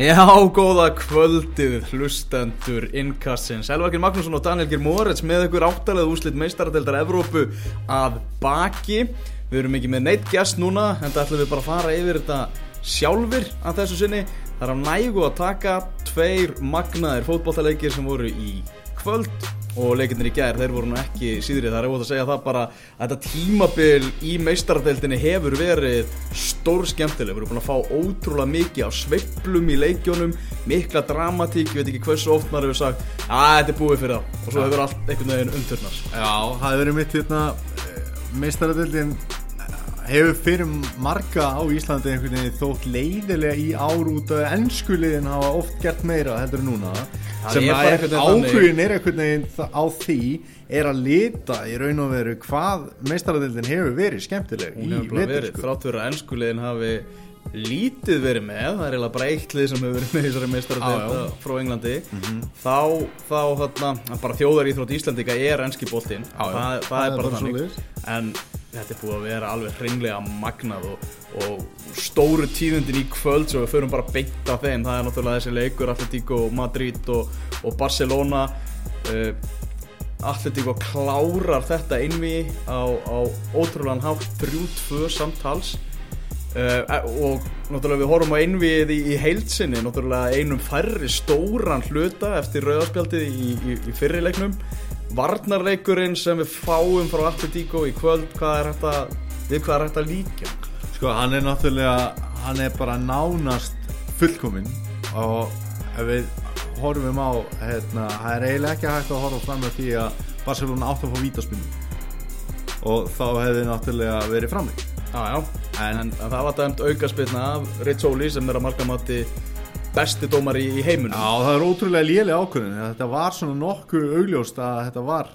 Já, góða kvöldið, hlustendur innkastins. Elvarkir Magnússon og Daniel Geir Moritz með ykkur áttalega úslit meistaradeildar Evrópu að baki. Við erum ekki með neitt gæst núna, en það ætlum við bara að fara yfir þetta sjálfur að þessu sinni. Það er á nægu að taka tveir magnaðir fótballtaleikir sem voru í kvöld og leikinnir í gær, þeir voru nú ekki síðrið, það er ótt að segja það bara að þetta tímabil í meistaradeildinni hefur verið stór skemmtileg, við erum búin að fá ótrúlega mikið á sveiplum í leikjónum mikla dramatík, ég veit ekki hversu oft maður hefur sagt, að þetta er búið fyrir það og svo hefur allt einhvern veginn umturnast Já, það hefur verið mitt hérna meistaradeildin hefur fyrir marga á Íslandi einhvern veginn þótt leiðilega í ár út af ennskuliðin hafa oft gert meira heldur en núna Það sem þannig. áhugin er einhvern veginn á því er að lita í raun og veru hvað meistaradeildin hefur verið skemmtileg hún í verið, sko. þrátt fyrir að ennskuliðin hafi lítið verið með, það er eiginlega bara eitt lið sem hefur verið með þessari já. frá Englandi þá, þá þarna, bara þjóðar íþrótt Íslandika er ennski boltinn Já, já. það, það, er bara þannig en þetta er búið að vera alveg hreinlega magnað og, og stóru tíðundin í kvöld svo við förum bara beint á þeim. Það er náttúrulega þessi leikur Atletico Madrid og, og Barcelona. Uh, Atletico klárar þetta einvi á, á ótrúlegan hátt 3-2 samtals. Uh, og náttúrulega við horfum á einvið í, í heilsinni náttúrulega einum færri stóran hluta eftir rauðarspjaldið í, í, í fyrrileiknum varnarleikurinn sem við fáum frá Atletico í kvöld hvað er að, við hvað er að líka Sko, hann er náttúrulega hann er bara nánast fullkominn og ef við horfum á hérna, það er eiginlega ekki hægt að horfa fram með því að Barcelona átt að fá vítaspinnu og þá hefði náttúrulega verið framleik Já, já, en, En- það var dæmt aukaspilna af Rizzoli sem er að marka mati besti dómar í, í heimunum Já, það er ótrúlega lélega ákvörðin þetta var svona nokkuð augljóst að þetta var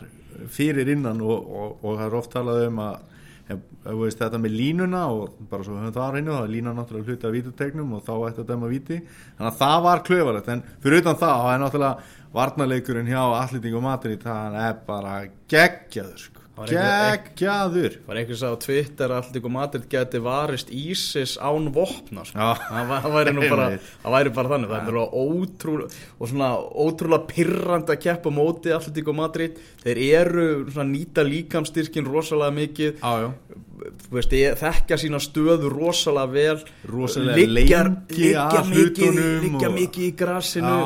fyrir innan og, og, og það er oft talað um að ef, ef, þú veist, þetta með línuna og bara svo höfum það reynu þá er lína náttúrulega hluti af vítutegnum og þá ætti að dæma víti. Þannig að það var klöfarlegt en fyrir utan það þá er náttúrulega varnarleikurinn hjá Atletík og Madrid það er bara geggjaður sko. Það var einhvers að á Twitter að Atletico Madrid geti varist ISIS án vopna sko. Það, væri bara það væri bara þannig, það er ótrúlega og svona ótrúlega pirrandi að keppa á móti Atletico Madrid. Þeir eru svona nýta líkamstyrkin rosalega mikið. Þú veist, ég þekka sína stöðu rosalega vel. Rosalega liggja, lengi liggja, að mikið, liggja mikið í grassinu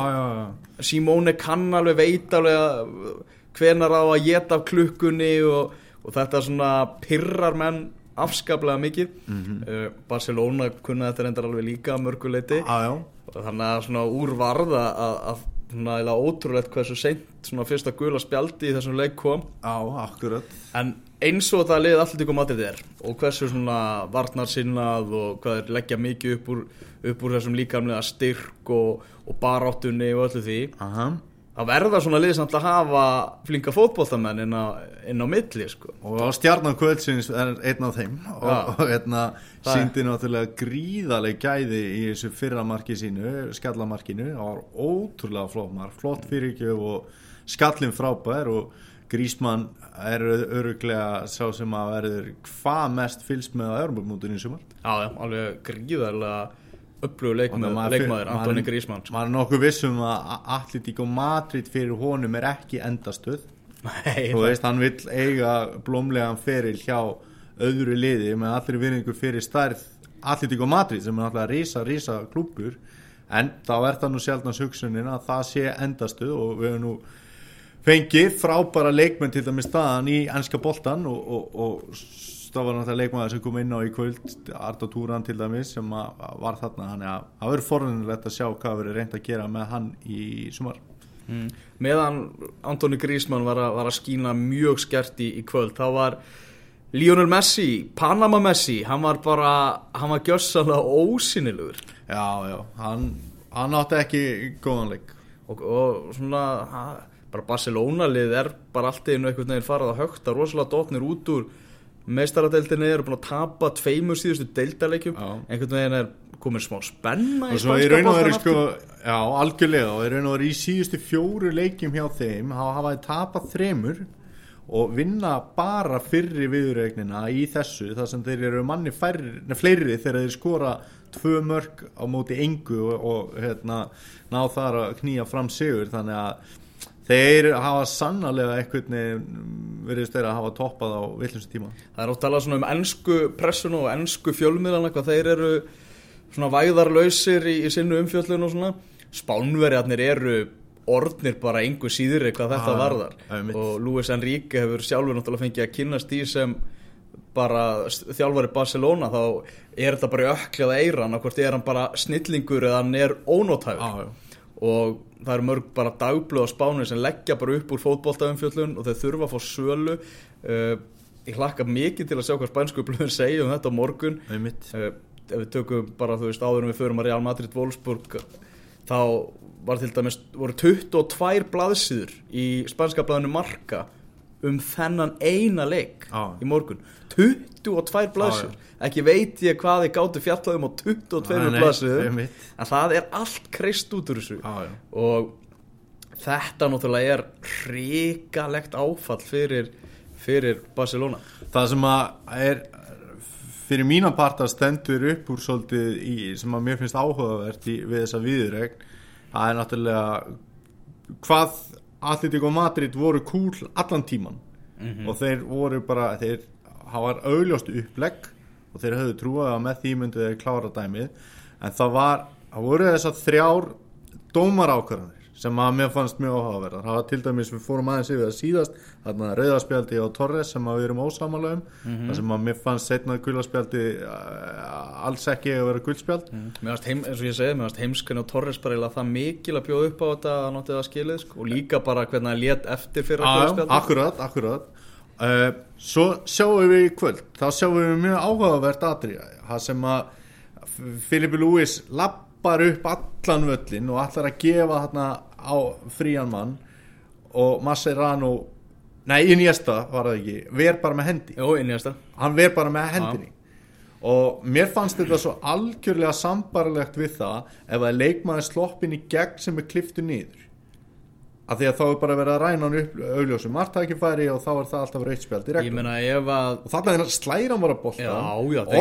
Simone kann alveg veit alveg hvenar á að geta af klukkunni og, og þetta svona pirrar menn afskaplega mikið. Uh, Barcelona kunna þetta reyndar alveg líka að mörguleiti já þannig að svona úr varða að, að svona ótrúlegt hversu seint svona fyrsta gula spjaldi í þessum leik kom. Akkurat. En eins og það liðið alltaf ykkur matið er og hversu svona varnar sinnað og hvað er leggja mikið upp úr, upp úr þessum líkamlega styrk og, og baráttunni og öllu því. Aha að verða svona lið samt að hafa flinka fótboltamenn inn inn á milli sko. og stjarnan kvöldsins er einn af þeim og, Já. og hérna Það er- síndi náttúrulega gríðaleg gæði í þessu fyrra marki sínu skallamarkinu, það var ótrúlega flott mark, flott fyrirgjöf og skallin frábær og Grísmann er öruglega sá sem að verður hvað mest fylst með að örmumútur í sumar já, alveg gríðarlega upplögu leikmaður, maður- leikmaður maður- Antoni Grísmann sko. maður er nokkuð vissum að Atletík og Madrid fyrir honum er ekki endastöð Nei, þú veist, hann vill eiga blómlegan feril hjá öðru liði með allir virðingu fyrir stærð Atletico Madrid sem er náttúrulega rísa, rísa klúpur en þá er það nú sjálfnans hugsunin að það sé endastuð og við hefum nú fengið frábæra leikmenn til dæmis staðan í ennska boltan og, og, og það var náttúrulega leikmaður sem kom inn á í kvöld Arda Túran til dæmis sem að, að var þarna. Þannig að það verður forðunilegt að sjá hvað verður reynd að gera með hann í sumar. Mm. meðan Antoni Grísmann var, a, var að skína mjög skert í, í kvöld þá var Lionel Messi, Panama Messi hann var bara, hann var gjössalega ósynilegur Já, já, hann, hann átti ekki góðan leik. Og, og svona bara Barcelona lið er bara allt einu einhvern veginn farað að högta rosalega dotnir út úr meistaradeildinni eru búin að tapa tveimur síðustu deildarleikjum. Já. einhvern veginn er komin smá spenna og svo í raun og veru sko já, algjörlega. Og í raun og veru í síðustu fjóru leikjum hjá þeim þá hafa þið tapað þremur og vinna bara fyrri viðurregnina í þessu þar sem þeir eru manni færri, nei, fleiri þegar þeir skora tvö mörg á móti engu og, og hérna, ná þar að knýja fram sigur. Þannig að þeir hafa sannarlega eitthvað verið stöður að hafa toppað á villustu tíma Það er átt að tala svona um ennsku pressuna og ennsku fjölmiðlana hvað þeir eru svona væðarlausir í, í sinnu umfjöllun og svona spánverjarnir eru orðnir bara engu síður eitthvað þetta Ah, varðar einmitt. og Luis Enrique hefur sjálfur náttúrulega fengið að kynast í sem bara þjálfari Barcelona þá er þetta bara í ökklið að eiran hvort er hann bara snillingur eða hann er ónótægur já. og það eru mörg bara dagblöð á spánu sem leggja bara upp úr fótboltaumfjöllun og þeir þurfa að fá sölu. Uh, ég hlakka mikið til að sjá hvað spænsku blöður segja um þetta á morgun. Uh, ef við tökum bara þú veist áður en við förum að Real Madrid Wolfsburg þá var til dæmis voru 22 blaðsýður í spænska blaðinu Marka um þennan eina leik Já. í morgun 22 blaðsýður ekki veit ég hvað þið gáttu fjallaðum á 22 Nei, nei, blaðsýður einmitt. en það er allt kreist út úr þessu já. og þetta náttúrulega er hrikalegt áfall fyrir, fyrir Barcelona það sem að er fyrir mína parta stendur upp úr svolítið í, sem að mér finnst áhugavert í, við þessa viðurregn það er náttúrulega hvað Atletico Madrid voru kúl allan tíman og þeir voru bara þeir hafa augljóst upplegg og þeir höfðu trúið að með því myndu þeir klára dæmið. En það var, það voru þessar þrjár dómar ákvarðanir sem að mér fannst mjög áhugaverðar. Það var til dæmis við fórum aðeins yfir það síðast þarna rauðarspjaldi á Torres sem að við erum ósamála um það sem að mér fannst setnað gullaspjaldi uh, alls ekki að vera gullspjald Mér varst heim, eins og ég segi, mér varst heimskunni og Torres bara eiginlega það mikil að bjóða upp á þetta að notið það skilið sko. og líka bara hvernig hann lét eftir fyrir að Já, guðspjaldi akkurat, akkurat. Uh, Svo sjáum við í kvöld þá sjáum við mjög að Lewis lappar upp allan völlin og ætlar að gefa þarna á frían mann og Mascherano nei, Iniesta var það ekki ver bara með hendi. Jó, hann ver bara með hendinni. Og mér fannst þetta svo algjörlega sambarlegt við það ef að leikmaður sloppin í gegn sem er kliftu niður. Af því að þá er bara verið að ræna hann upp augljósum margtækifæri og þá er það alltaf rautspjald í reglum. að og þarna er slæran var að bolta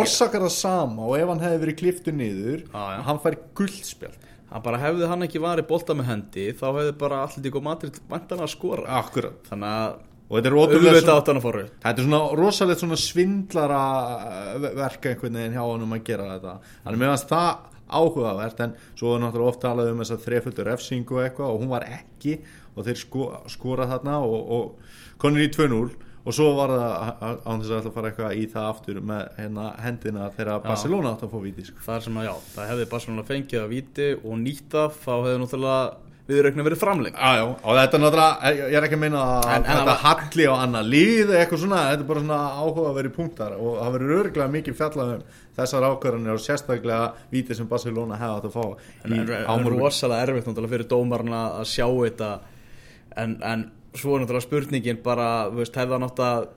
orsakar það sama og ef hann hefði verið kliftu niður Já, já. hann fær guldspjald hann bara hefði hann ekki varið bolta með hendi þá hefði bara allir tík og Madrid vantan að skora akkurat þannig að og þetta er ótrúlega auðvitað átt hann að fóru þetta er svona rosalegt svona svindlara eh, verka einhvern veginn hjá hann um að gera þetta. Þannig mér fannst það áhugavert en svo er náttúrulega oft talað um þess að þreföldu refsingu og eitthvað og hún var ekki og þeir sko, skora þarna og, og konur í 2-0 og svo var það án þess að ætla að fara eitthvað í það aftur með hérna, hendina þegar Barcelona átt að fá víti sko. það er sem að já, það hefði Barcelona fengið að viti og nýta þá hefði náttúrulega viðrauknin verið framlengt já, og þetta er náttúrulega, ég er ekki að meina að En- en þetta var- halli á annað líð eitthvað svona, þetta er bara svona áhuga að vera í punktar og það verður örglega mikið fjallað um þessar ákvarðanir og sérstaklega vítið sem Barcelona hefði átt að fá en í svo er náttúrulega spurningin bara, veist, hefði hann átt að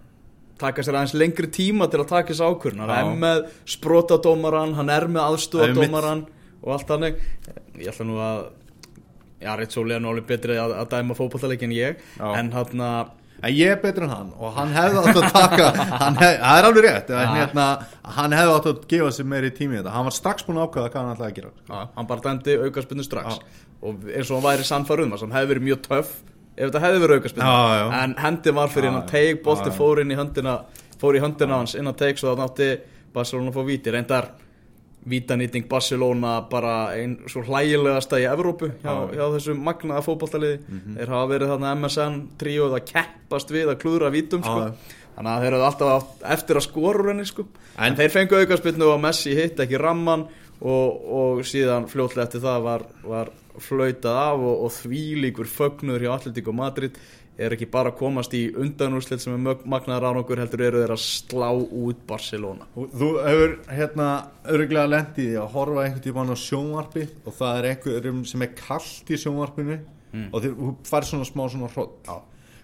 taka sér aðeins lengri tíma til að taka þessu ákvörn hann er með sprótadómaran hann er með aðstúðadómaran Einmitt. og allt þannig. Ég ætla nú að já, Sóli er nú alveg betri að, að dæma fótballtaleik en ég Já. en hann að En ég er betur en hann og hann hefði átt að taka, hann hef, það er alveg rétt, en hérna, hann hefði átt að gefa sér meiri tími í þetta, hann var strax búin að ákvaða hvað hann ætlaði að gera. Hann bara dæmdi aukaspinnu strax. Og eins og hann væri sannfær um sem hefði verið mjög töff ef þetta hefði verið já. en hendi var fyrir innan Já, bolti fór inn í höndina fór í höndina hans innan teig svo það nátti Barcelona að fá víti reyndar vítanýting Barcelona bara einn svo hlægilegasta í Evrópu hjá, Já. hjá þessu magnaða fótballtaliði Mhm. þeir hafa verið þarna MSN tríóð að keppast við að klúðra vítum sko. Þannig að þeir eru alltaf eftir að skora henni sko. En- en þeir fengu aukarspilnu og Messi hitt ekki ramman og, og síðan fljótlega eftir það var, var flautað af og, og þvílíkur fögnur hjá Atletico Madrid. Er ekki bara að komast í undanúrslit sem er magnaðar árangur heldur eru þeir að slá út Barcelona. Og Þú hefur hérna örglega lendið að horfa einhvern tímann á sjónvarpi og það er einhverjum sem er kallt í sjónvarpinu og þeir, þú fær svona smá svona hrótt.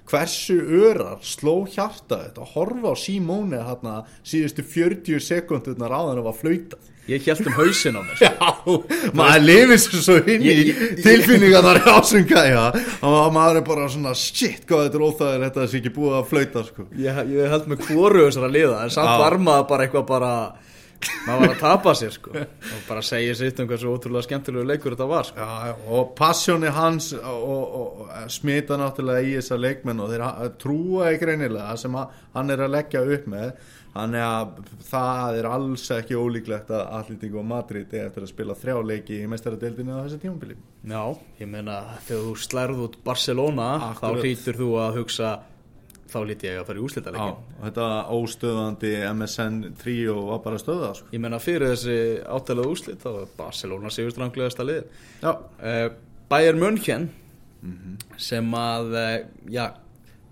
Hversu örar sló hjarta þetta? Að horfa á Simone hérna síðustu 40 sekundunar áðan að var flautað. Ég held um hausin á mér. Já, maður lifir svo svo inn í í ásönga já, og maður er bara svona shit, hvað þetta er óþægir þetta er ekki búið að flauta sko. Ég, ég held með hvoru þessara liða En samt var maður bara eitthvað bara Maður var að tapa sér sko. Og bara segja sitt um hversu ótrúlega skemmtilegu leikur þetta var sko. Já, og passjóni hans og, og, og smita náttúrulega í þessa leikmenn og þeir ha- trúa ekki reynilega sem að, hann er að leggja upp með þannig að það er alls ekki ólíklegt að Atletico Madrid er eftir að spila þrjá leiki í mestaradeildinu á þessu tímabili. Já, ég meina þegar þú slærð út Barcelona Akkurat. Þá hlýtur þú að hugsa Þá hlýtti ég að fara í og þetta óstöðandi MSN tríó var bara stöða sko. Ég meina fyrir þessi áttalega úslit Þá var Barcelona sigur stranglegasta lið Já, uh, Bayern München sem að uh, já,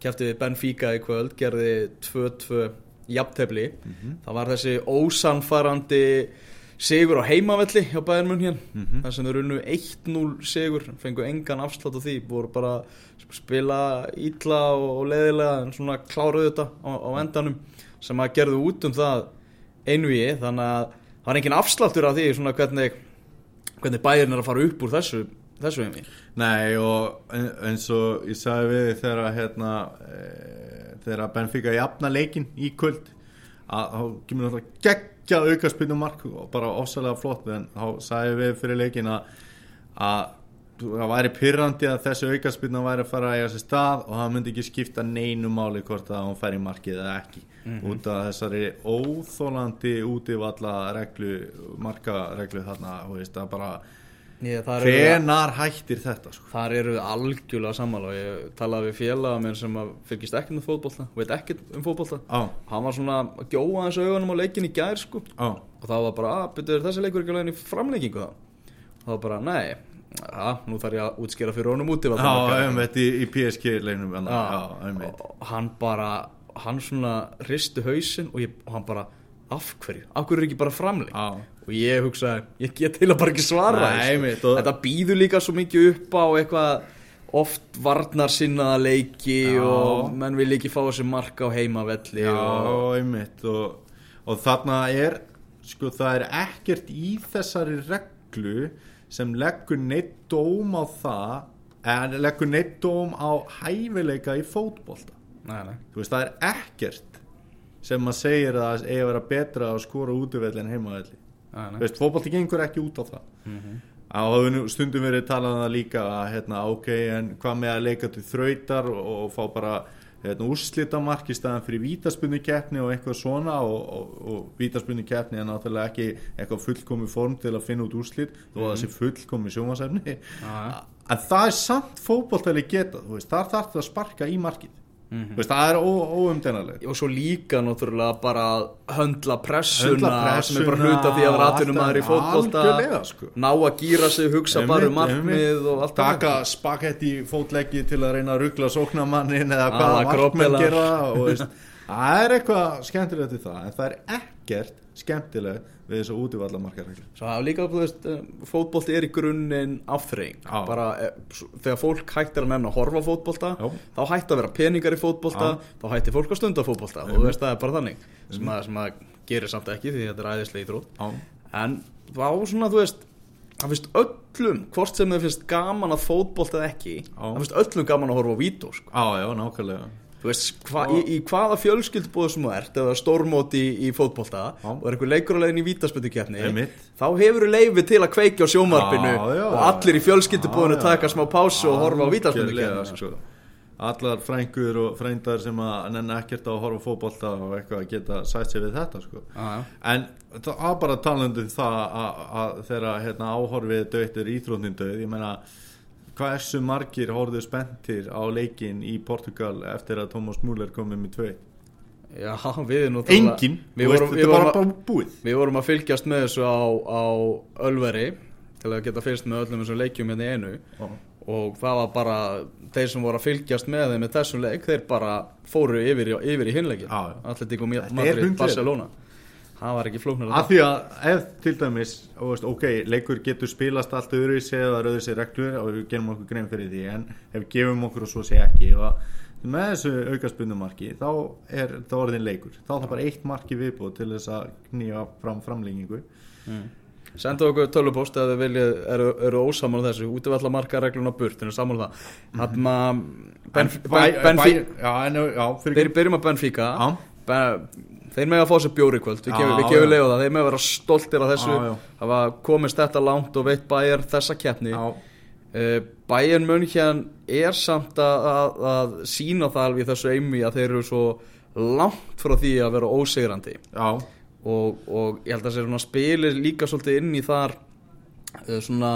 kæfti við Benfica í kvöld gerði 2-2 jafntefli. Það var þessi ósanfarandi sigur á heimavelli hjá Bayern München þar sem þeir unnu 1-0 sigur fengu engan afslátt á því voru bara að spila ítla og, leðilega en svona kláruðu þetta á, á endanum sem að gerðu út um það einvíi þannig að það var engin afsláttur af því svona hvernig hvernig Bayern er að fara upp úr þessu þessu einvíi Nei og eins og ég sagði við þegar hérna e, þegar Benfica jafna leikin í kvöld að þá kemur náttúrulega geggja aukarspinnu mark og bara ofsalega flott en þá sagði við fyrir leikin að að það væri pyrrandi að þessu aukarspinna væri að fara að eiga sér stað og það myndi ekki skipta neinu máli hvort að hún fær í markið eða ekki. Út af þessari óþólandi útivalla reglu markareglu þarna þú veist að bara Ég, þar, eru, hvenar hættir þetta sko? Þar eru við algjörlega sammála. Og ég talaði við félaga minn sem að fylgist ekkert með fótbolta veit ekkert um fótbolta. Á, hann var svona að gjóa þessu augunum á leikin í gær sko. Á. Og þá var bara, að byrjuður þessi leikur ekki alveg í framlengingu þá? Og þá var bara, nei að, nú þarf ég að útskýra fyrir honum úti Já, einmitt í, í PSG einmitt. Og hann bara hann svona hristu hausinn og, ég, og hann bara, af hverju? Af hverju er ekki bara framleng Já, og ég hugsaði, ég get heila bara ekki svara Nei, einmitt, og- þetta býður líka svo mikið upp á eitthvað oft varnar sinnaða leiki Já. og menn vil ekki fá þessi marka á heimavelli já, og, einmitt og, og þarna er sko það er ekkert í þessari reglu sem leggur neitt dóm á það en leggur neitt dóm á hæfileika í fótbolta nei, nei. þú veist það er ekkert sem að segir að það eigi að vera betra að skora útivelli en heimavelli veist, fótbolti gengur ekki út á það. Það hefur nú stundum verið talað um það líka að hérna, ok, en hvað með að leika til þrautar og, og fá bara hérna, úrslitamark í staðan fyrir vítaspunni keppni og eitthvað svona og, og, og vítaspunni keppni er náttúrulega ekki eitthvað fullkomi form til að finna út úrslit þó að það sé fullkomi sjómasefni en það er samt fótboltali geta þú veist, þar þarf það að sparka í markið þú veist, það er óumdenarlega og svo líka náttúrulega bara að höndla pressuna, Höndla sem er bara pressuna hluta því að atvinnum maður í fótbolta. sko. ná að gýra sig, hugsa bara um markmið og allt taka spagetti fótleggi til að reyna að ruggla sóknarmannin eða hvaða markmenn gera og veist, það er eitthvað skemmtilegt í það en það er ekkert skemmtilegt við þessu útivallamarkareglu Svo það er líka, þú veist, eh, fótbolti er í grunninn afþreying. Bara, eh, þegar fólk hættir að nefna að horfa fótbolta, Já. þá hætti að vera peningar í fótbolta, þá hætti fólk að stunda fótbolta og þú veist, það er bara þannig. Sem að, sem að gerir samt ekki því þetta er æðislega íþrótt. Já, En þá svona, þú veist, það finnst öllum, hvort sem þau finnst gaman að fótbolta eða ekki, það finnst öllum gaman að horfa á vító, sko. Þú veist, hva, í, í hvaða fjölskyldbúð sem þú ert, ef það er stórmót í, í fótbolta Já. og er einhver leikur á leiðin í vítaspöndukefni, þá hefur þú leifi til að kveikja á já. og allir í fjölskyldubúðinu Já, já. taka smá pásu og horfa á vítaspöndukefni. sko. allar frængur og frændar sem að nenni ekkert að horfa á fótbolta og eitthvað geta sætt sér við þetta sko. En það var bara talandi um það að, að þegar hérna, áhorfið döitt er íþrótnin döið ég meina hversu margir horfðu spenntir á leikin í Portugal eftir að Thomas Müller komið með tvö Já, við erum engin, við veist, vorum, þetta við, vorum bara að, við vorum að fylgjast með þessu á, á Ölveri til að geta fylgst með öllum þessum leikjum hérna í einu. Já. og það var bara þeir sem voru að fylgjast með þeim með þessum leik þeir bara fóru yfir, í- yfir í hinleikin Þetta er Madrid. Barcelona það var ekki flóknar af því að ef til dæmis og veist, ok, leikur getur spilast allt öðru í sig eða öðru sér reglur og við gerum okkur grein fyrir því en ef gefum okkur og svo sé ekki og með þessu aukaspunumarki þá er þetta orðin leikur. Þá er það bara eitt marki viðbúð til þess að knýja fram framlengingu. Sendu okkur tölvupost eða þið eru, eru ósamála þessu. Útvalla marka regluna burt en samála það Þannig að Benfica byrjum að Benfica Þeir með að fá sér bjóri kvöld. Við gefum, við gefum leiða það. Þeir með að vera stoltir af þessu. Var komist þetta langt og veitt bæjar þessa keppni. Uh, Bæjar München er samt að, að, að sína það í þessu eimi að þeir eru svo langt frá því að vera ósigrandi. Já, og, og ég held að þessi spilir líka svolítið inn í þar uh, svona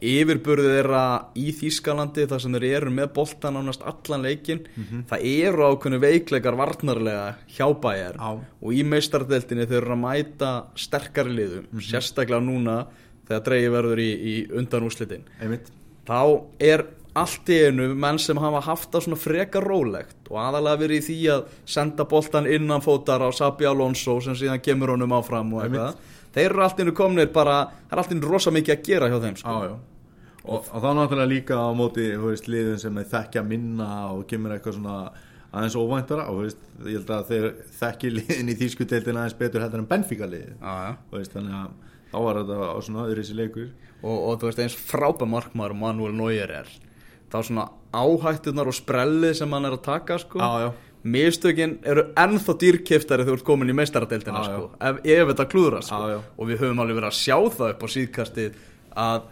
yfirburðið þeirra í Þýskalandi þar sem þeir eru með boltan ánast allan leikin það eru ákveðinu veikleikar varnarlega hjá bæjar Já. og í meistardeltinni þeir eru að mæta sterkari liðum sérstaklega núna þegar dreigi verður í, í undanúslitin þá er allt í einu menn sem hafa haft það svona frekar rólegt og aðalega verið í því að senda boltan innan fótar á Sabi Alonso sem síðan kemur honum áfram og eitthvað. Þeir eru allt í einu komnir bara það er allt í einu rosa mikið að gera hjá þeim sko. Já Og, og þá náttúrulega líka á móti veist, liðin sem þekkja minna og kemur eitthvað svona aðeins óvæntara og veist, ég held að þeir þekki liðin í þýskudeildin aðeins betur heldur en Benfica liðin veist, þannig að þá var þetta á svona öðru þessi leikur Og, og þú veist eins frábæð markmaður Manuel Neuer er þá svona áhættunar og sprellið sem hann er að taka sko. Já, já. mistökin eru ennþá dýrkiftari þegar þú ert komin í meistaradeildina já. sko. ef, ef þetta klúðra sko. Já, já. og við höfum alveg verið að sjá það upp á síðkastið að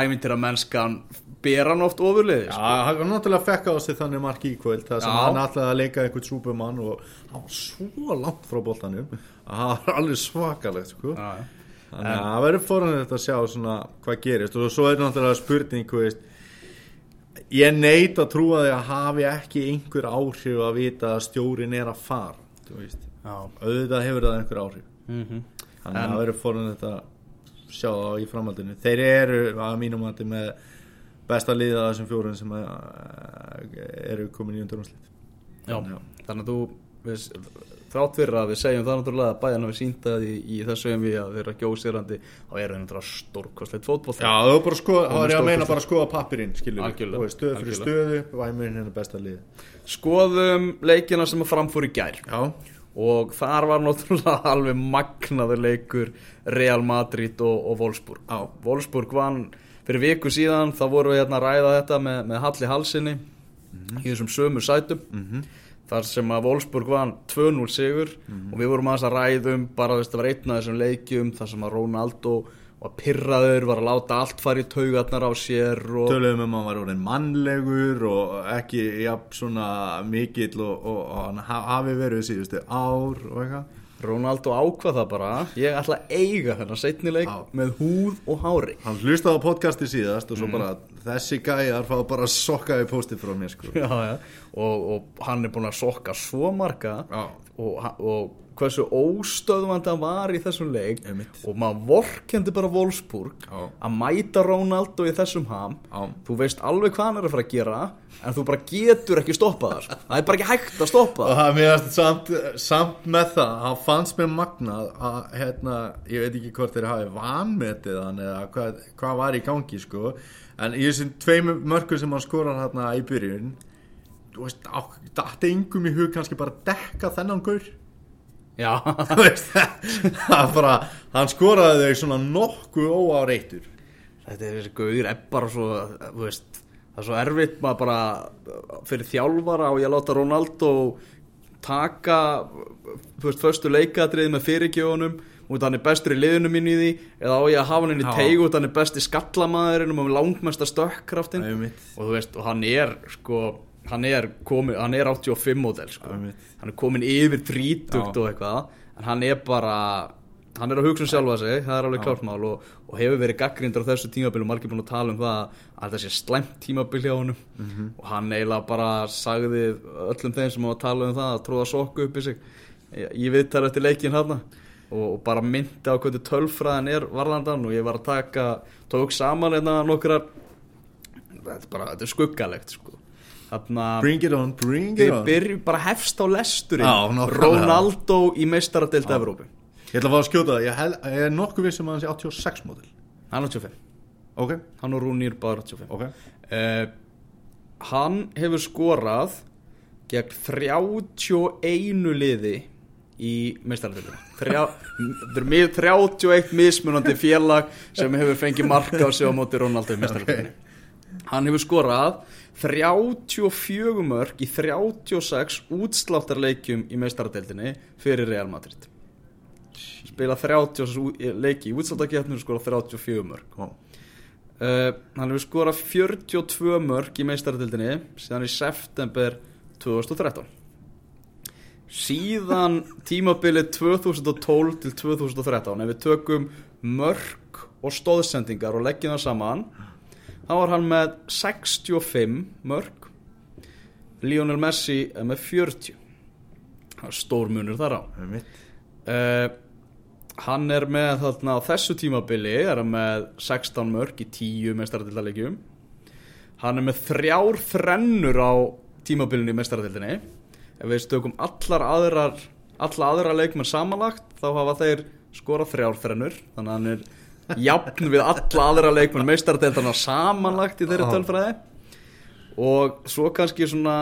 æmyndir mennskan ber hann oft ofurliði Já, sko. hann var náttúrulega fekk á sig þannig marki í kvöld þar sem Já. hann ætlaði að leika einhvern súpumann og hann var svo langt frá boltanum að það var alveg svakalegt sko. Já, já. þannig að það verður foran þetta að sjá svona hvað gerist og svo er náttúrulega spurning veist, ég neit að trúa því að hafi ekki einhver áhrif að vita að stjórin er að fara. Já. auðvitað hefur það einhver áhrif Mhm. þannig að það verður foran þetta að sjá það í framhaldinu. Þeir eru að mínum mati með besta liða þessum fjórun sem að, eru komin í Já. þannig að þú við, þrátt fyrir að við segjum það náttúrulega að bæjan hafi sínt það í, í þessu emi að þeir eru ekki ósýrandi þá eru þeir náttúrulega stórkostlegt fótból Já, það var bara að það ég að meina bara að skoða pappirinn, við, stöðu fyrir stöðu, væmurinn hennar besta lið. Skoðum leikina sem að framfór í gær. Já, og þar var náttúrulega alveg magnaður leikur Real Madrid og, og Wolfsburg. Já. Wolfsburg vann fyrir viku síðan þá vorum við hérna að ræða þetta með, með Halli Halsinni í þessum sömu sætum. Þar sem að Wolfsburg vann 2-0 sigur og við vorum að ræðum bara að það var einn af þessum leikjum þar sem að Ronaldo var pyrraður, var að láta allt fara í taugarnar á sér og töluðum um að hann var orðin mannlegur og ekki jafn svona mikill og, og, og hann ha- hafi verið síðustu ár og eitthvað. Ronaldo ákvað það bara ég ætla að eiga þennan setni leik Já. með húð og hári Hann hlustaði á podcasti síðast og svo Mhm. bara þessi gæjar fá bara sokkaði póstið frá mér sko. já, já. Og, og hann er búin að sokka svo marga og, og hversu óstöðvandi hann var í þessum leik Einmitt. og maður vorkendi bara Wolfsburg Já. að mæta Ronaldo í þessum ham Já. þú veist alveg hvað hann er að fara að gera en þú bara getur ekki stoppað það sko. það er bara ekki hægt að stoppa og það það mér samt, samt með það hann fannst mér magnað að hérna, ég veit ekki hvort þeir hafi vanmetið hann eða hvað, hvað var í gangi sko, en í þessum tveim mörgum sem hann skorar hérna í byrjun þú veist, dætti yngum í hug kannski bara að dekka þennan gaur já, bara hann skoraði þau svona nokkuð óáreittur. Þetta er þessi gauður er bara svo þú veist, það er svo erfitt maður bara fyrir þjálfara og ég láta Ronaldo taka veist, föstu leikadrið með af hann er bestur í liðinu mín í því eða á ég að hafa hann inn í Já. teig út af hann er besti skallamæðurinn og með langmesta stökkraftin og þú veist, og hann er sko, hann er komin, hann er 85 módel sko. Hann er komin yfir 30 Já. og eitthvað. En hann er bara hann er að hugsa um sjálfa sig, það er alveg klárt mál og, og hefur verið gaggrindur á þessu tímabil og margir búin að tala um það að þetta sé slæmt tímabil hjá honum. Mhm. og hann eiginlega bara sagði öllum þeim sem hafa talað um það að tróða sokku upp í sig ég viðtæra eftir leikin hann og, og bara myndi á hvernig tölfræðin er varðandan og ég var að taka tók saman einna nokkrar. Þetta er bara, þetta er skuggalegt sko Þarna, bring it on, bring it við on. byrjum bara hefst á lesturinn. Nákvæmlega. Ronaldo í meistaradeild Evrópu. Ég ætla að fá að skjóta það, ég, hel, ég er nokkuð vissum að hann sé 86 módel. Hann er 85, ok, hann og Rúnir bara 85 ok. Uh, hann hefur skorað gegn 31 liði í meistarartöldinu þetta er mið- 31 mismunandi félag sem hefur fengið marka á sig á móti Ronaldo í meistarartöldinu hann hefur skorað 34 mörg í 36 útsláttarleikjum í meistarartöldinu fyrir Real Madrid. Spila 30 ú- leiki í útsláttarkeppnum og skorað 34 mörg Ó, Uh, hann hefur skorað 42 mörg í meistaradildinni síðan í september 2013 síðan tímabilið 2012 til 2013 ef við tökum mörg og stóðsendingar og leggjum það saman þá var hann með 65 mörg Lionel Messi er með 40 það er stór munur þar á. Uh, hann er með þarna þessu tímabili er hann með 16 mörg í 10 mestaradildalegjum hann er með þrjár þrennur á tímabilinu í mestaradildinni ef við stökum allar aðrar alla aðra leikmenn samanlagt þá hafa þeir skorað þrjár þrennur. Þannig að hann er jafn við alla aðra leikmenn mestaradildana samanlagt í þeirri tölfræði. Og svo kannski svona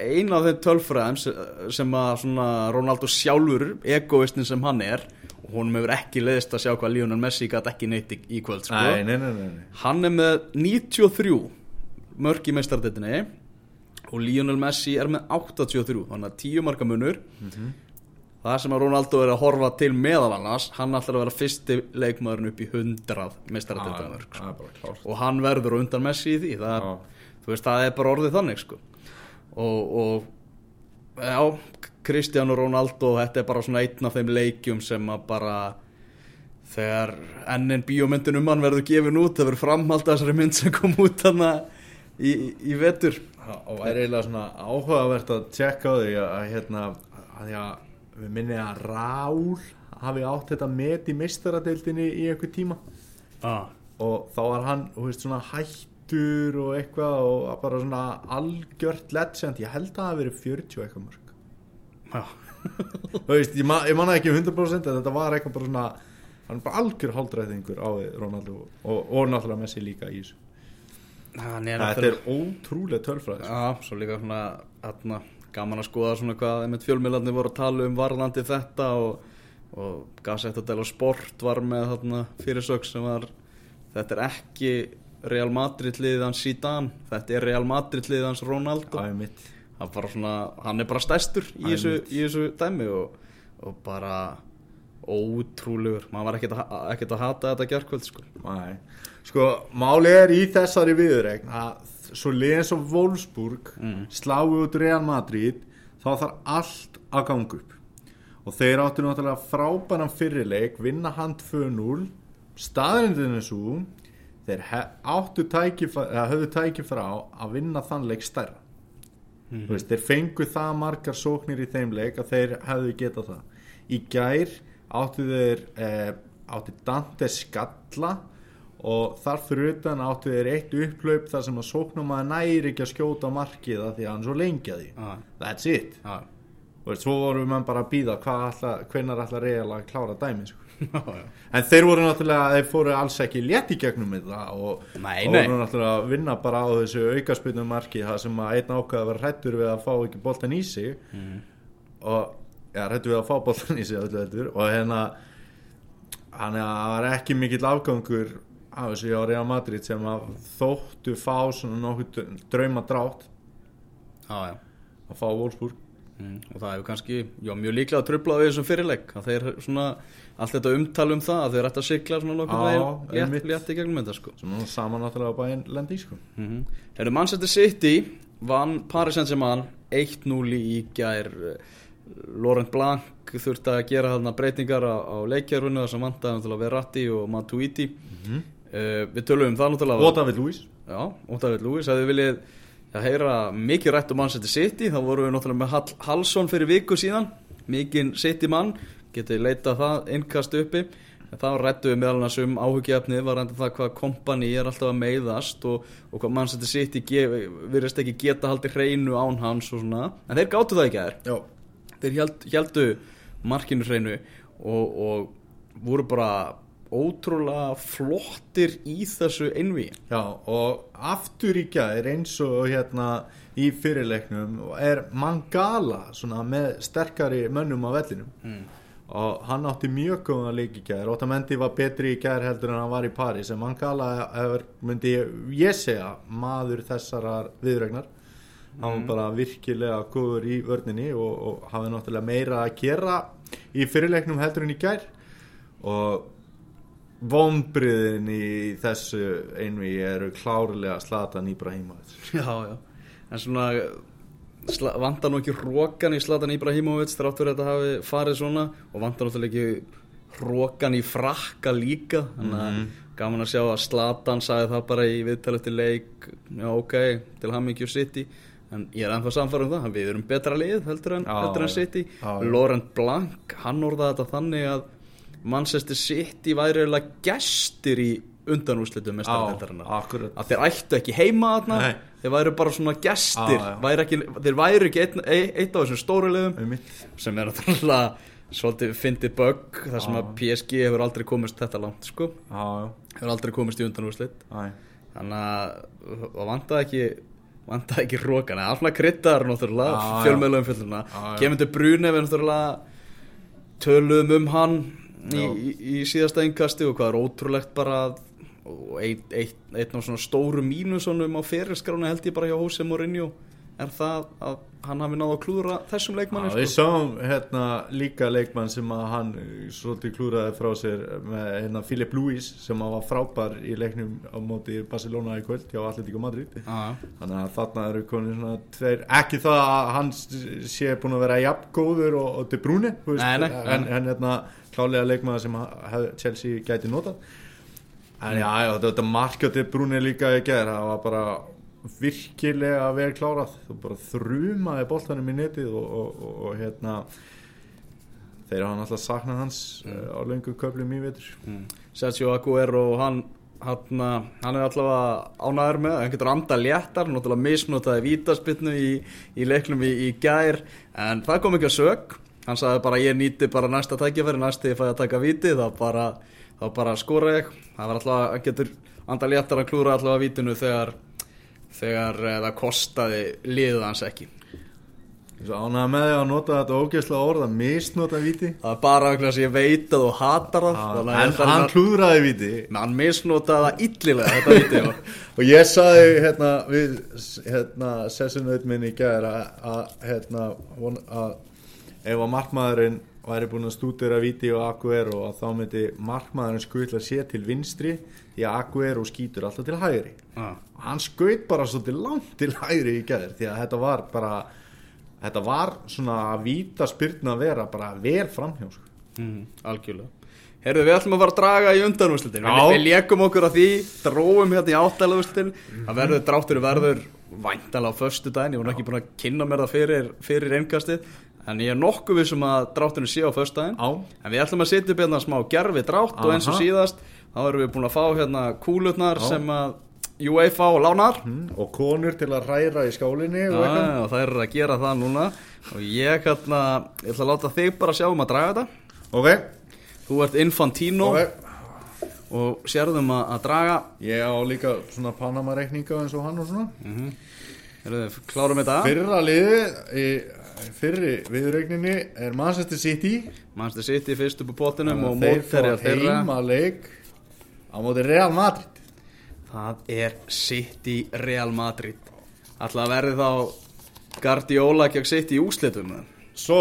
ein af þeim tölfræðum sem, að svona Ronaldo sjálfur egoistin sem hann er og honum hefur ekki leiðist að sjá hvað Lionel Messi gæti ekki neitt í, í kvöld sko. Nei, nei, nei, hann er með 93 mörg í meistardetinni og Lionel Messi er með 83 þannig að 10 marka munur það sem að Ronaldo er að horfa til meðal annars hann ætlar að vera fyrsti leikmaðurinn upp í 100 meistardetinni mörg Það er bara klárt. Og hann verður undan Messi í því það, veist, það er bara orðið þannig sko. og, og já, Cristiano Ronaldo þetta er bara svona einn af þeim leikjum sem að bara þegar ennin bíómyndin um hann verður gefin út það verður framhald að þessari mynd sem kom út þarna í, í, vetur. Og er eiginlega svona áhugavert að tjekka á því að, að hérna að því að við minni að Rál hafi átt þetta met í meistaradeildinni í einhver tíma. Ah. og þá var hann, þú veist, svona hættur og eitthvað og bara svona algjört legend, ég held að það hafi verið 40 og eitthvað mörg já, þú veist, ég, ma ég manna ekki 100% en þetta var eitthvað bara svona hann er bara algjör haldræðingur á við Ronaldo og, og náttúrulega Messi líka í þessu. Þetta er ótrúlega tölfræð sko. Já, svo líka svona atna, gaman að skoða svona hvað fjölmiðlarnir voru að tala um varðandi þetta og, og Gazetta Sport var með þarna fyrirsök sem var þetta er ekki Real Madrid liðið hans Zidane, þetta er Real Madrid liðið hans Ronaldo. Er svona, hann er bara stæstur í þessu, í þessu dæmi og, og bara ótrúlegur. Maður var ekkert að, ekkert að hata þetta gerkvöld sko. Sko, máli er í þessari viðregn að svo liðin svo Wolfsburg Mm. sláu út Real Madrid þá þarf allt að ganga upp. Og þeir áttu náttúrulega frábæran fyrirleik vinna hann 2-0 staðrindinu svo þeir áttu tækifæri eða höfðu tækifæri á að vinna þann leik stærra. Þú veist, þeir fengu það margar sóknir í þeim leik að þeir hefðu getað það. Í gær áttu þeir eh, áttu Dante skalla og þar fyrir utan áttu þeir eitt upplaup þar sem að sóknum að næri ekki að skjóta markið að því að hann svo lengi að því. Já, that's it. Já, og svo vorum við bara að býða hvenar ætla reyðal að klára dæmi sko. en þeir voru náttúrulega þeir fóru alls ekki létt í gegnum þetta og, Nei, og nei. voru náttúrulega að vinna bara á þessu aukaspilnum marki það sem að einn ákvað að vera hrættur við að fá ekki boltan í sig. Mhm. og ja, hrættur við að fá boltan í sig og hérna hann það var ekki mikill afgangur af þessu hjá Real Madrid sem að þóttu fá svona nokkuð drauma drátt já, já. að fá Wolfsburg. Mm, og það hefur kannski, já, mjög líklega að trubla við þessum fyrirleik að þeir svona, allt þetta umtal um það að þeir ætti að sigla svona nokkuð veginn létt, létt í gegnum þetta sko. Sem saman náttúrulega bæinn lendi í sko. Mm -hmm. Hefur Manchester City vann Paris Saint-Germain 1-0 í gær. Laurent Blanc þurfti að gera breytingar á, á leikjárunu þar sem vantaði náttúrulega Verratti og Matuidi. Mm Mhm. við tölum um það náttúrulega. David Luiz Já, og David Lewis, hefði viljið að heyra mikið rætt um Manchester City. Þá vorum við náttúrulega með Hall Hallsson fyrir viku síðan, mikinn City mann getið leitað það innkast uppi. Þá rættum við meðal annars um áhugjefnið var enda það hvað kompani er alltaf að meiðast og, og hvað Manchester City virðist ekki geta haldið hreinu án hans og svona, en þeir gáttu það ekki að já, þeir held, heldu markinu hreinu og, og voru bara ótrúlega flottir í þessu einví Já, og aftur í gær eins og hérna í fyrirleiknum er Mangala svona með sterkari mönnum á vellinum. Mm. og hann átti mjög góða leik í gær. Otamendi var betri í gær heldur en hann var í Paris en Mangala er, myndi ég segja maður þessarar viðregnar hann var bara virkilega góður í vörninni og, og hafði náttúrulega meira að gera í fyrirleiknum heldur en í gær. Og vombriðin í þessu einvi eru klárlega Slatan Íbrahimovic Já, já, en svona vantar nú ekki hrókan í Slatan Íbrahimovic þráttur þetta hafi farið svona og vantar náttúrulega ekki hrókan í frakka líka. Þannig að mm. gaman að sjá að Slatan sagði það bara í viðtælu til leik já ok, til mikið City. En ég er ennþá samfara um það við erum betra lið heldur en, en City. Laurent Blanc, hann orðaði þetta þannig að Manchester City væri eiginlega gestir í undanúslitum að þeir ættu ekki heima þarna Nei. þeir væri bara svona já. væri ekki, þeir væri ekki einn, ein, eitt af þessum stóru liðum Einmitt. sem er náttúrulega svolítið fyndið bug þar sem að PSG hefur aldrei komist þetta langt sko, já, hefur aldrei komist í undanúslit þannig að það vantaði ekki vantaði ekki rókan, eða alltaf kryttar fjölmjölu umfjölduna Já, já. kemur til Brune við náttúrulega töluðum um hann í, í, síðasta einkasti og hvað er ótrúlegt bara að- og einn ein, ein af svona stóru mínusunum á ferilskrána held ég bara hjá Jose Mourinho er það að hann hafi náðu að klúðra þessum leikmanni Já, við sko. sáum hérna líka leikmann sem að hann uh, svolítið klúraði frá sér með hérna Philip Lewis sem að var frábær í leiknum á móti Barcelona í kvöld hjá Atletico Madrid. Já, þannig að þarna eru konið svona tveir, ekki það að hann sé búin að vera jafn góður og, og Nei, nei, en, en hérna klálega leikmaður sem hef, Chelsea gæti notað. En já, já þetta De Bruyne líka í gerð það var bara virkilega vel klárað. Þú bara þrumaði boltanum í netið og, og, og, og hérna þeir hafa náttúrulega saknað hans mm. á löngu köflum í vetur. Sergio Aguero hann hann, hann er allavega ánæður með hann getur anda léttar, náttúrulega misnotaði vítaspinnu í, í leiknum í, í gær en það kom ekki að sög hann sagði bara ég nýti bara næsta tækifæri næsti ég fæði að taka víti þá bara, bara skora ég. Hann getur anda léttar að klúra allavega vítinu þegar þegar eh, það kostaði liðið hans ekki. Svo ánægða með því að nota þetta ógeðslega orð að misnota víti. Það er bara vegna þess að ég veit að þú hatar það. Að en hann að- klúðraði víti. Men hann misnotaði það illilega þetta víti og og ég saði hérna við hérna sessunaut minn í gær að, hérna ef að markmaðurinn væri búin að stúdera víti og Aguero að þá myndi markmaðurinn skutla sér til vinstri því að Aguero skýtur alltaf til hægri. Ah. og hann skaut bara svolítið langt til hægri í gær því að þetta var bara þetta var svona að víta spyrna að vera bara vel framhjá mm, algjörlega. Herðu, við ætlum að fara að draga í undanúslitin við, við lékum okkur að því, dróum hérna í áttalegustin það verður, dráttur verður væntalega á föstu daginn, ég var ekki búin að kynna mér það fyrir, fyrir einkastið en ég er nokkuð vissum að drátturinn sé á föstu daginn á en við ætlum að setja upp hérna smá gerfi drátt og eins og Aha. síðast, þá erum við búin að fá hérna kúlutnar Já. sem að UEFA og lánar. Mm, og konur til að ræra í skálinni Já, og eitthvað. já, það er að gera það núna. Og ég hérna, ég ætla að láta þig bara sjá um að draga þetta. Ok, Þú ert Infantino. Ok. Og sérðum að, að draga. Ég á líka svona Panama-reikninga eins og hann og svona. Heyrðu, Klárum þetta? Fyrra liði í fyrri viðreikninni er Manchester City. Manchester City fyrst upp á pottinum og fá þeirra. heima leik á móti Real Madrid. Það er City Real Madrid. Alltaf verði þá Guardiola gegn City í úslitum Svo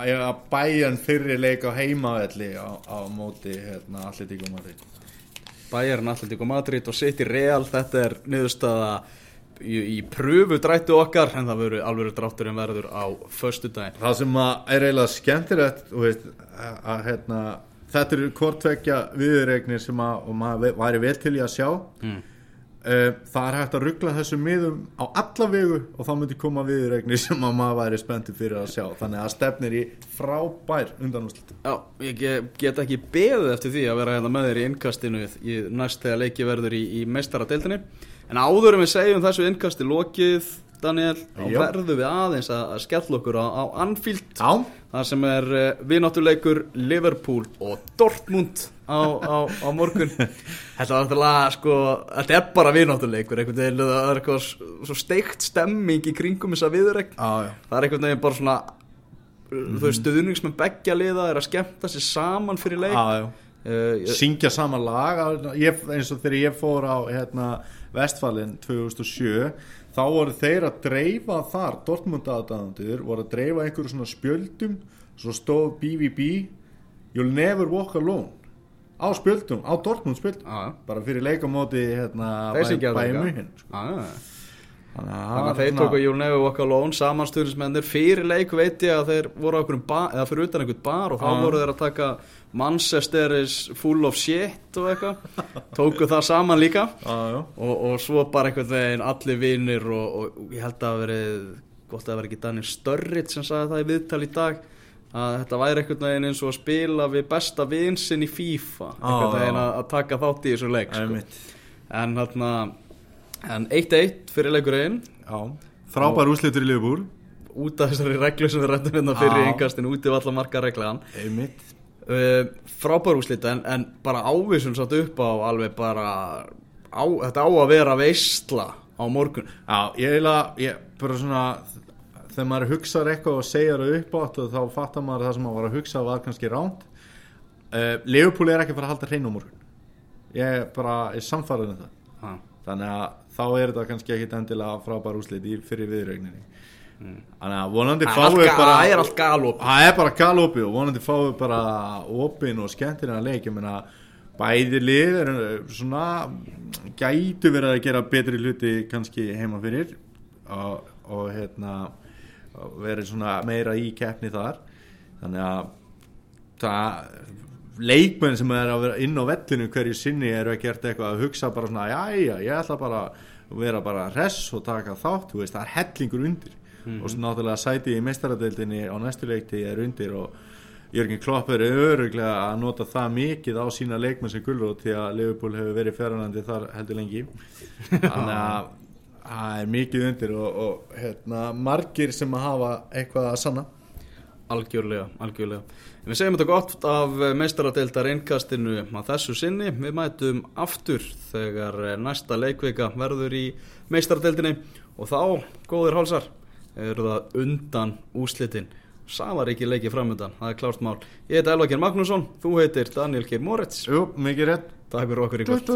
að bæjan fyrri leik á heimavelli á, á móti hérna, Atletico Madrid. Bayern, Atletico Madrid og City Real Þetta er niðurstaða í, í pröfu drættu okkar en það verður alveg dráttur en verður á föstu daginn Það sem er eiginlega skemmtilegt að hérna, þetta eru hvortvekja viðreiknir sem að, og maður væri vel til í að sjá. Mm. Uh, það er hægt að ruggla þessu miðum á alla vegu og þá myndi koma viðregnir sem að maður væri spenntið fyrir að sjá. Þannig að stefnir í frábær undanúslit Já, ég ge- get ekki beðið eftir því að vera hérna með þér í innkastinu í næst þegar leiki verður í, í meistaradeildinni. En áður en við segjum þessu innkasti lokið Daniel, þá verðum við aðeins að, skella okkur á, á Anfield Já, þar sem er uh, vináttuleikur Liverpool og Dortmund á, á, á morgun. Þetta var sko þetta er bara viðnáttuleikur einhvern veginn það er eitthvað svo steikt stemming í kringum þessa já það er einhvern veginn bara svona þú veist stuðnings með beggja liða er að skemmta sér saman fyrir leik. Já, já. Uh, syngja sama lag ég, eins og þegar ég fór á hérna, Vestfalin 2007 þá voru þeir að dreifa þar Dortmund aðdæðandur voru að dreifa einhverju svona spjöldum svo stóð BVB You'll never walk alone á spjöldum, á Dortmund spjöldum já. bara fyrir leikamóti hérna, bæði líka. mjög sko. Þannig að þeir tóku You'll Never Walk Alone samanstuðnismennir fyrir leik veit ég að þeir voru á einhverjum bar, eða fyrir utan einhvern bar og þá Já. voru þeir að taka Manchester is full of shit og eitthvað. Tóku það saman líka. Já. og, og svo bara einhvern veginn allir vinnir og, og ég held að það verið gott að það verið ekki Daniel Störrit sem sagði það í viðtal í dag að þetta væri einhvern veginn eins og að spila við besta vinsinn í FIFA. Einhvern veginn að, að taka þátt í þessu leik sko. En þarna en 1-1 fyrir leikurinn. Frábær úslitur í Liverpool. Út af þessari reglu sem við rættum hérna fyrir Já. yngastinu út af alla marka reglan einmitt uh, frábær úrslit en, en bara ávísun satt upp á alveg bara á, þetta á að vera veistla á morgun. Já, ég eiginlega, ég bara svona þegar maður hugsaður eitthvað og segja það upp átt þá fattar maður að það sem maður var að hugsa var kannski ránt uh, Leopold er ekki fara að halda hreinu á morgun. Ég er bara, ég samfæraði um það. Ha. þannig að þá er þetta kannski ekkit endilega frábær úslit fyrir viðregninni þannig að vonandi fáum við bara það er allt galop það er bara galopið og vonandi fáum við bara opin og skemmtilega leik. Ég meina bæði lið er svona gætu verið að gera betri hluti kannski heima fyrir og, og hérna verið svona meira í keppni þar. Þannig að það leikmenn sem er að vera inn á vellinu hverju sinni eru að gert eitthvað að hugsa bara svona, já, ég ætla bara að vera bara hress og taka þátt. Þú veist, það er hellingur undir og svo náttúrulega sæti í meistaradeildinni á næstu leikti er undir og Jörgen Klopp er öruglega að nota það mikið á sína leikmenn sem gulrót því að Liverpool hefur verið fjárhænandi þar heldur lengi. Þannig að það er mikið undir og, og hérna, margir sem að hafa eitthvað að sanna. Algjörlega, algjörlega. Við segjum þetta gott af meistaradeildar innkastinu að þessu sinni. Við mætum aftur þegar næsta leikvika verður í meistaradeildinni. Og þá, góðir hálsar eru það undan úslitin Safar ekki leikið framöndan, það er klárt mál. Ég heiti Elva Geir Magnússon, þú heitir Daniel Geir Moritz. Jú, mikið rétt. Takk fyrir okkur í kvöld.